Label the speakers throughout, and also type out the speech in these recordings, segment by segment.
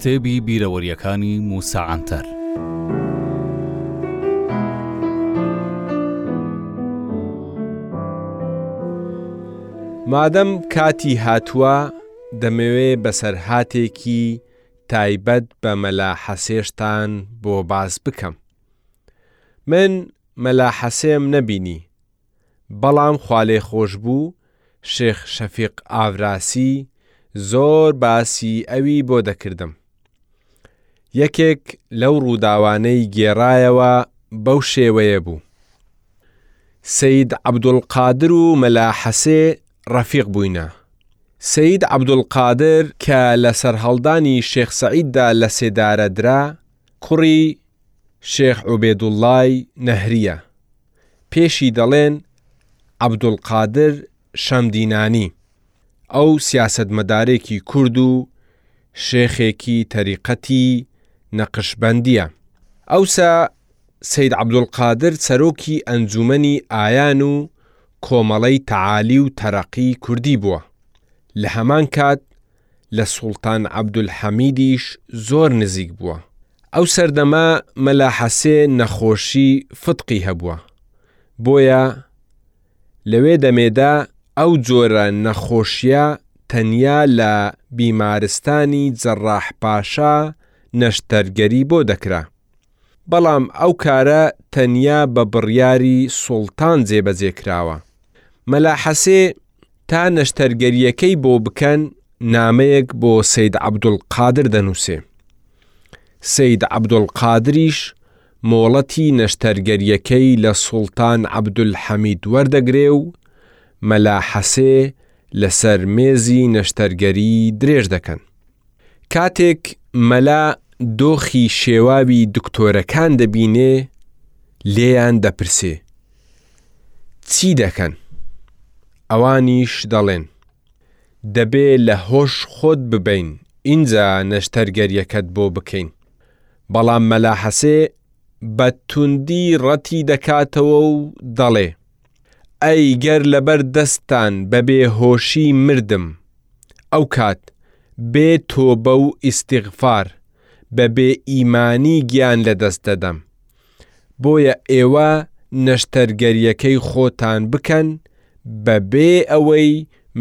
Speaker 1: کتێبی بیرەوەریەکانی موسا عەنتەر
Speaker 2: مادەم کاتی هاتووە دەمەوێ بەسەرهاتێکی تایبەت بە مەلا حەسێشتان بۆ باس بکەم من مەلا حەسێم نەبینی بەڵام خوالێخۆشبوو شێخ شەفیق ئاڤراسی زۆر باسی ئەوی بۆ دەکردم یەکێک لەو ڕووداوانەی گێڕایەوە بەو شێوەیە بوو سەید عەبدولقادر و مەلا حەسێ ڕەفیق بووینە سەید عەبدولقادر کە لە سەرهەڵدانی شێخ سەعیددا لە سێدارە درا کوڕی شێخ عوبێدوڵڵای نەهرییە پێشی دەڵێن عەبدولقادر شەمدینانی، ئەو سیاسەتمەدارێکی کورد و شێخێکی تەریقەتی نەقشبەندییە. ئەوسا سەید عەبدولقادر سەرۆکی ئەنجوومەنی ئایان و کۆمەڵەی تەعالی و تەرەقی کوردی بووە. لە هەمان کات لە سوڵتان عەبدولحەمیدیش زۆر نزیک بووە. ئەو سەردەمە مەلا حەسێ نەخۆشی فتقی هەبووە، بۆیە لەوێ دەمێدا ئەو جۆرە نەخۆشییە تەنیا لە بیمارستانی جەراح پاشا نەشتەرگەری بۆ دەکرا. بەڵام ئەو کارە تەنیا بە بڕیاری سوڵتان جێبەجێ کراوە. مەلا حەسێ تا نەشتەرگەرییەکەی بۆ بکەن نامەیەک بۆ سەید عەبدولقادر دەنووسێ. سەید عەبدولقادریش مۆڵەتی نەشتەرگەرییەکەی لە سوڵتان عەبدولحەمید وەردەگرێ و مەلا حەسێ لەسەر مێزی نەشتەرگەری درێژ دەکەن. کاتێک مەلا دۆخی شێواوی دکتۆرەکان دەبینێ لێیان دەپرسێ چی دەکەن؟ ئەوانیش دەڵێن دەبێ لە هۆش خۆت ببەین ئینجا نەشتەرگەریەکەت بۆ بکەین بەڵام مەلا حەسێ بە توندی ڕەتی دەکاتەوە و دەڵێ ئەی گەر لەبەر دەستتان بە بێ هۆشی مردم ئەو کات بێ تۆبە و ئیستیغفار بە بێ ئیمانی گیان لە دەست دەدەم بۆیە ئێوە نەشتەرگەریەکەی خۆتان بکەن بە بێ ئەوەی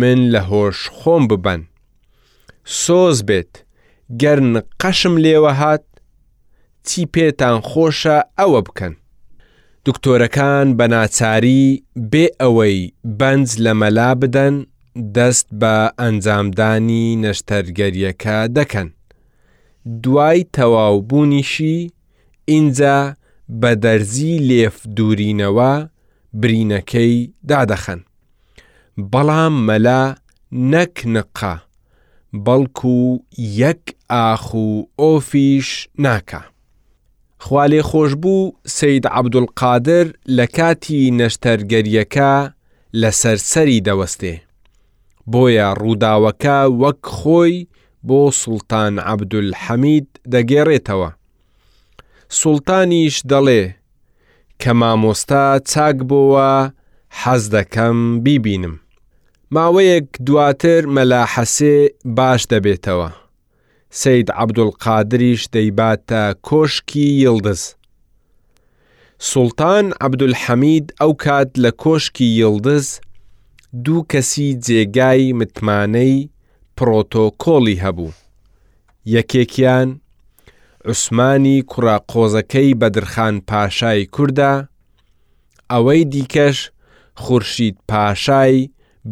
Speaker 2: من لە هۆش خۆم ببەن. سۆز بێت گەر نقەشم لێوە هات چی پێتان خۆشە ئەوە بکەن دکتۆرەکان بە ناچاری بێ ئەوەی بەنج لە مەلا بدەن دەست بە ئەنجامدانی نەشتەرگەریەکە دەکەن دوای تەواو بوونیشی ئینجا بە دەرزی لێف دوورینەوە برینەکەی دادەخەن. بەڵام مەلا نەک نقە بەڵکو یەک ئاخ و ئۆفیش ناکا. خوالێخۆشبوو سەید عەبدولقادر لە کاتی نەشتەرگەریەکە لەسەر سەری دەوەستێ. بۆیە ڕووداوەکە وەک خۆی بۆ سوڵتان عەبدولحەمید دەگێڕێتەوە. سوڵتانیش دەڵێ کە مامۆستا چاک بۆوە حەز دەکەم بیبینم ماوەیەک دواتر مەلا حەسێ باش دەبێتەوە سەید عەبدولقادریش دەیباتە کۆشکی یڵدز سوڵتان عەبدولحەمید ئەوکات لە کۆشکی یڵدز دوو کەسی جێگای متمانەی پڕۆتۆکۆڵی هەبوو، یەکێکیان عوسمانی کوڕە قۆزەکەی بەدرخان پاشای کوردە، ئەوەی دیکەش خورشید پاشای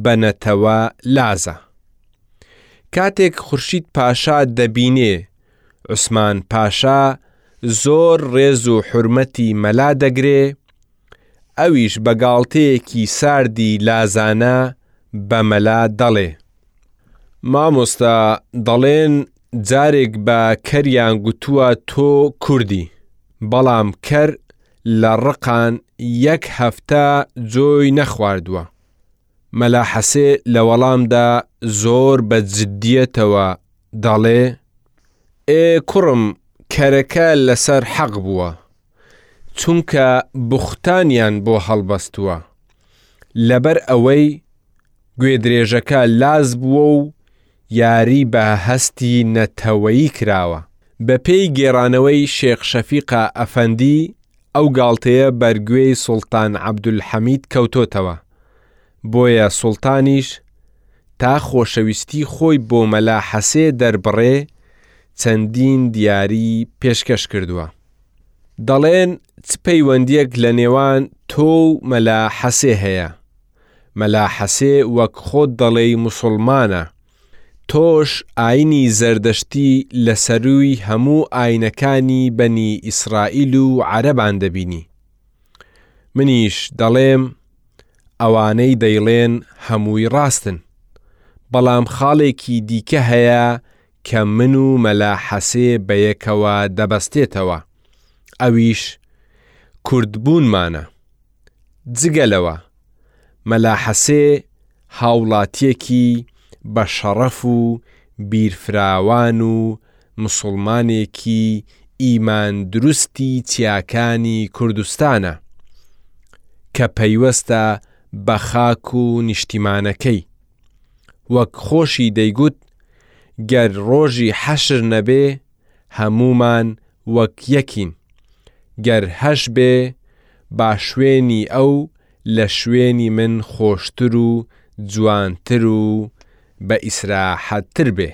Speaker 2: بە نەتەوە لازە. کاتێک خورشید پاشا دەبینێ عوسمان پاشا زۆر ڕێز و حورمەتی مەلا دەگرێ، ئەویش بە گاڵتەیەکی ساردی لازانە بە مەلا دەڵێ. مامۆستا دەڵێن جارێک بە کەریان گوتووە تۆ کوردی، بەڵام کەر لە ڕقان یەک هەفتە جۆی نەخواردووە. مەلا حەسێ لە وەڵامدا زۆر بە جدییەتەوە دەڵێ، ئێ کوڕم کەرەکە لەسەر حەق بووە، چونکە بوختانیان بۆ هەڵبەستووە، لەبەر ئەوەی گوێدرێژەکە لاس بووە و یاری بە هەستی نەتەوەیی کراوە. بەپێی گێڕانەوەی شێخ شەفیقا ئەفەندی، ئەو گاڵتەیە بەرگوێی سوڵتان عەبدولحەمید کەوتۆتەوە، بۆیە سوڵتانیش تا خۆشەویستی خۆی بۆ مەلا حەسێ دەربڕێ چەندین دیاری پێشکەش کردووە. دەڵێن چ پەیوەندییەک لە نێوان تۆ و مەلا حەسێ هەیە، مەلا حەسێ وەک خۆت دەڵێی موسوڵمانە تۆش ئاینی زەردەشتی لەسەروی هەموو ئاینەکانی بەنی ئیسرائیل و عەرەبان دەبینی منیش دەڵێم ئەوانەی دەیڵێن هەمووی ڕاستن بەڵام خاڵێکی دیکە هەیە کە من و مەلا حەسێ بەیەکەوە دەبەستێتەوە ئەویش کوردبوونمانە. جگە لەوە، مەلا حەسێ هاوڵاتییەکی بە شەڕەف و بیرفراوان و مسوڵمانێکی ئیماندروستی چیاکانی کوردستانە کە پەیوەستە بە خاک و نیشتیمانەکەی. وەک خۆشی دەیگوت، گەر ڕۆژی حەشر نەبێ، هەموومان وەک یەکین گەر هەش بێ با شوێنی ئەو لە شوێنی من خۆشتر و جوانتر و بە ئیسراحەت تر بێ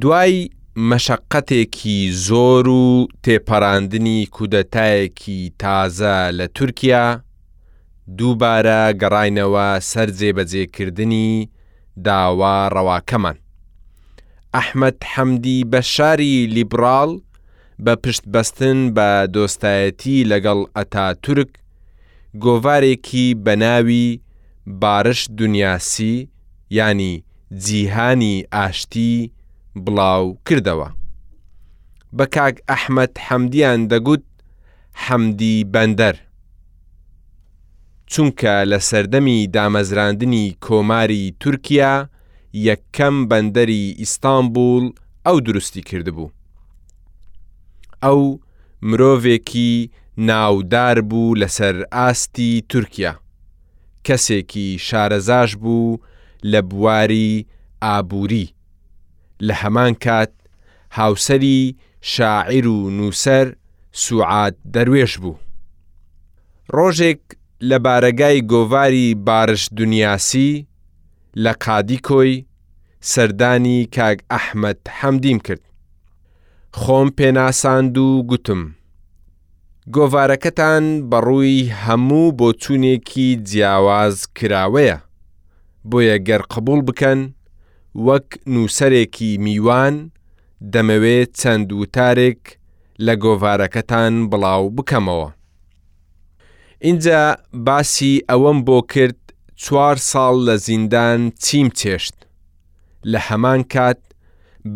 Speaker 2: دوای مەشەقەتێکی زۆر و تێپەراندنی کودەتایەکی تازە لە تورکیا دووبارە گەڕاینەوە سەر جێبەجێکردنی داوا ڕەواکەمان. ئەحمەد حەمدی بەشاری لیبڕاڵ بە پشت بەستن بە دۆستایەتی لەگەڵ ئەتاتورک گۆڤارێکی بەناوی بارش دنیاسی یانی جیهانی ئاشتی بڵاو کردەوە. بە کاک ئەحمەد حەمدیان دەگوت حەمدی بەندەر. چونکە لە سەردەمی دامەزراندنی کۆماری تورکیا یەککەم بەندەری ئیستانبوڵ ئەو دروستی کردبوو. ئەو مرۆڤێکی ناودار بوو لەسەر ئاستی تورکیا، کەسێکی شارەزاش بوو لە بواری ئابووری، لە هەمان کات هاوسەری شاعیر و نووسەر سوعاد دەروێش بوو. ڕۆژێک لە بارەگای گۆڤاری بارش دونیاسی لە قادیکۆی سەردانی کاک ئەحمەد حەمدیم کرد. خۆم پێناساند و گوتم گۆڤارەکەتان بەڕووی هەموو بۆچوونێکی جیاواز کراوەیە، بۆیە گەر قبوڵ بکەن وەک نووسەرێکی میوان دەمەوێ چەند وتارێک لە گۆڤارەکەتان بڵاو بکەمەوە. ئینجا باسی ئەوەم بۆ کرد چوار ساڵ لە زیندان چیم چێشت. لە هەمان کات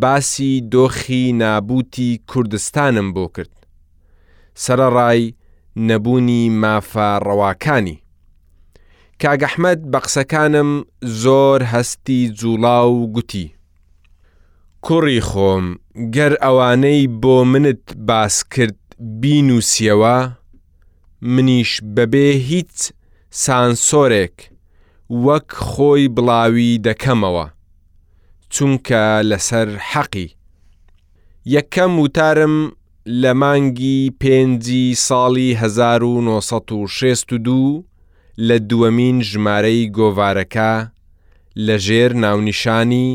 Speaker 2: باسی دۆخی نابووتی کوردستانم بۆ کرد. سەرەڕای نەبوونی مافە ڕەواکانی. کاک ئەحمەد بە قسەکانم زۆر هەستی جووڵا و گوتی، کوڕی خۆم گەر ئەوانەی بۆ منت باس کرد بینوسیەوە منیش بەبێ هیچ سانسۆرێک وەک خۆی بڵاوی دەکەمەوە چونکە لەسەر حەقی. یەکەم وتارم لە مانگی پێنجی ساڵی هەزار و نۆ سەد و شەست و دوو لە دووەمین ژمارەی گۆڤارەکە لەژێر ناونیشانی،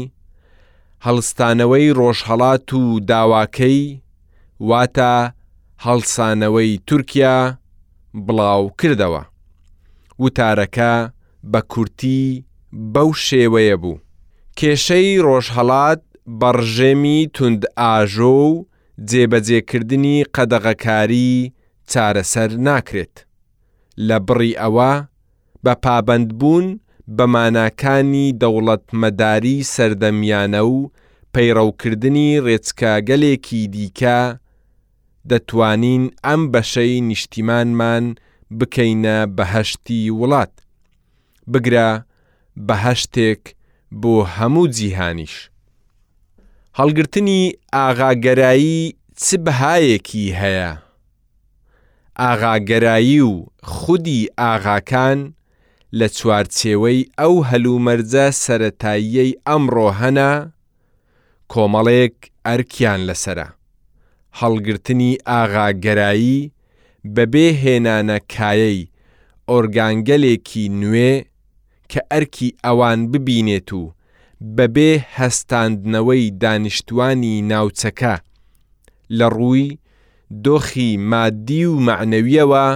Speaker 2: هەڵستانەوەی ڕۆژهەڵات و داواکەی، واتە هەڵسانەوەی تورکیا، بڵاوکردەوە. وتارەکە بە کورتی بەو شێوەیە بوو، کێشەی ڕۆژهەڵات بە ڕژێمی توندئاژۆ و جێبەجێکردنی قەدەغەکاری چارەسەر ناکرێت، لە بڕی ئەوە بە پابەندبوون بە ماناکانی دەوڵەتمەداری سەردەمیانە و پەیڕەوکردنی رێچکەگەلێکی دیکە دەتوانین ئەم بەشەی نیشتیمانمان بکەینە بەهەشتی وڵات. بگرە بەهەشتێک بۆ هەموو جیهانیش. هەڵگرتنی ئاغاگەرایی چ بەهایەکی هەیە؟ ئاغاگەرایی و خودی ئاغاکان لە چوارچێوەی ئەو هەلومەرجە سەرەتاییەی ئەمڕۆ هەنە، کۆمەڵێک ئەرکیان لەسەرە، هەڵگرتنی ئاغاگەرایی بەبێ هێنانە کایەی ئۆرگانگەلێکی نوێ کە ئەرکی ئەوان ببینێت و بەبێ هەستاندنەوەی دانیشتوانی ناوچەکە لەڕووی دۆخی مادی و مەعنەویەوە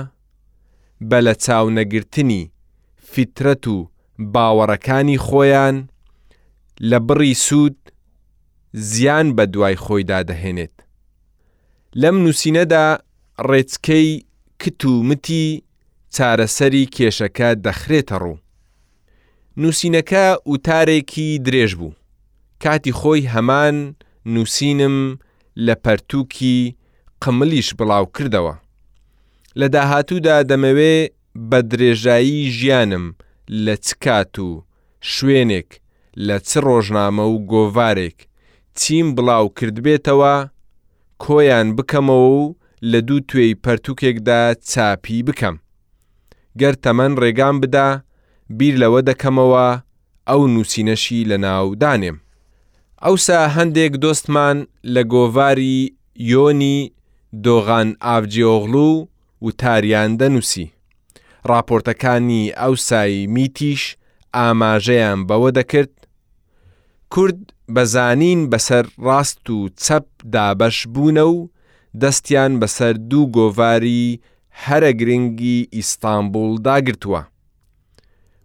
Speaker 2: بەلەچاونەگرتنی فیترەت و باوەڕەکانی خۆیان لە بڕی سوود زیان بەدوای خۆیدا دەهێنێت. لەم نووسینەدا ڕێچکەی کت و متی چارەسەری کێشەکە دەخرێتە ڕوو. نووسینەکە وتارێکی درێژ بوو، کاتی خۆی هەمان نووسینم لە پەرتووکی قملیش بڵاوکردەوە. لە داهاتوودا دەمەوێ بە درێژایی ژیانم لە چ کات و شوێنێک، لە چ ڕۆژنامە و گۆڤارێک چیم بڵاو کردبێتەوە، کۆیان بکەمەوە و لە دوو توێی پەرتووکێکدا چاپی بکەم. گەر تەمەن ڕێگام بدا، بیر لەوە دەکەمەوە ئەو نووسینەشی لەناو دانێم. ئەوسا هەندێک دۆستمان لە گۆڤاری یۆنی دۆغان ئاڤجیۆغڵو وتاریان دەنووسی، ڕاپۆرتەکانی ئەوسای میتیش ئاماژەیان بەوە دەکرد، کورد بە زانین بەسەر ڕاست و چەپ دابەش بوونە و دەستیان بەسەر دوو گۆڤاری هەرە گرنگی ئیستانبوڵ دا گرتووە،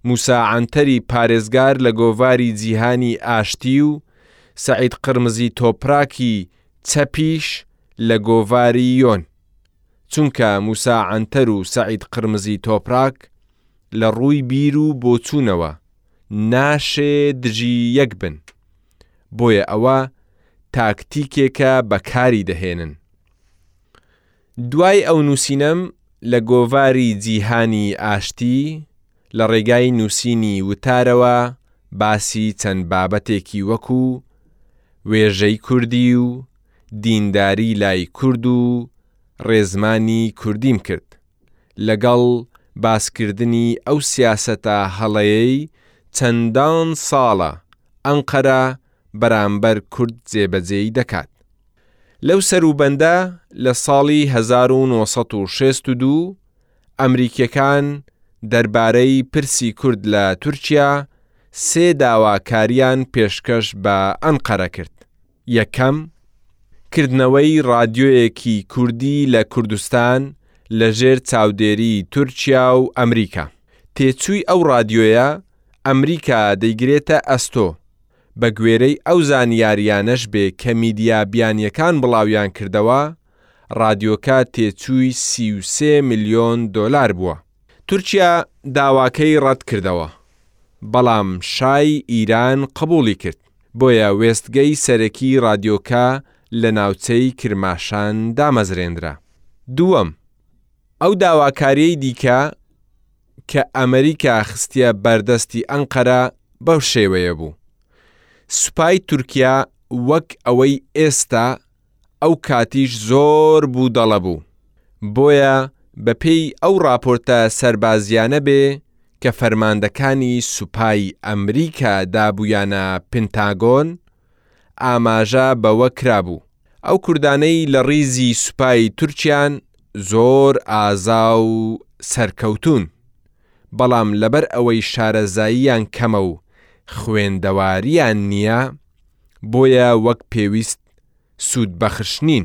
Speaker 2: موسا عەنتەری پارێزگار لە گۆڤاری جیهانی ئاشتی و سەعید قرمزی تۆپراکی چەپیش لە گۆڤاری یۆن. چونکە موسا عەنتەر و سەعید قرمزی تۆپراک لە ڕووی بیر و بۆچوونەوە ناشێ دژی یەک بن، بۆیە ئەوە تاکتیکێکە بەکاری دەهێنن. دوای ئەو نووسینەم لە گۆڤاری جیهانی ئاشتی لە ڕێگای نووسینی وتارەوە باسی چەند بابەتێکی وەکوو وێژەی کوردی و دینداری لای کورد و ڕێزمانی کوردیم کرد لەگەڵ باسکردنی ئەو سیاسەتە هەڵەیەی چەندان ساڵە ئەنقەرە بەرامبەر کورد جێبەجێی دەکات. لەو سەروبەندە لە ساڵی هەزار و نۆ سەد و شەست و دوو ئەمریکیەکان دەربارەی پرسی کورد لە تورکیا سێ داواکاریان پێشکەش بە ئەنقەرە کرد، یەکەم، کردنەوەی ڕادیۆیەکی کوردی لە کوردستان لە ژێر چاودێری تورکیا و ئەمریکا. تێچووی ئەو ڕادیۆیە ئەمریکا دەیگرێتە ئەستۆ. بە گوێرەی ئەو زانیارییانەش بێ کە میدیا بیانییەکان بڵاویان کردەوە، رادیۆکە تێچووی سی و سێ ملیۆن دۆلار بووە. تورکیا داواکەی رەت کردەوە، بەڵام شای ئیران قبووڵی کرد، بۆیە وێستگەی سەرەکی رادیۆکە لە ناوچەی کرماشان دامەزرێندرا. دووەم، ئەو داواکارییەی دیکە، کە ئەمریکا خستیە بەردەستی ئەنقەرە بەو شێوەیە بوو. سوپای تورکیا وەک ئەوەی ئێستا ئەو کاتیش زۆر بودەڵە بوو. بۆیە بە پێی ئەو ڕاپۆرتە سەربازیانە بێ کە فەرماندەکانی سوپای ئەمریکا دابوویانە پنتاگۆن، ئاماژە بەوە کرابوو، ئەو کوردانەی لە ڕیزی سوپای تورکیان زۆر ئازا و سەرکەوتوون، بەڵام لەبەر ئەوەی شارەزاییان کەمە و خوێندەوارییان نییە، بۆیە وەک پێویست سوودبەخش نین.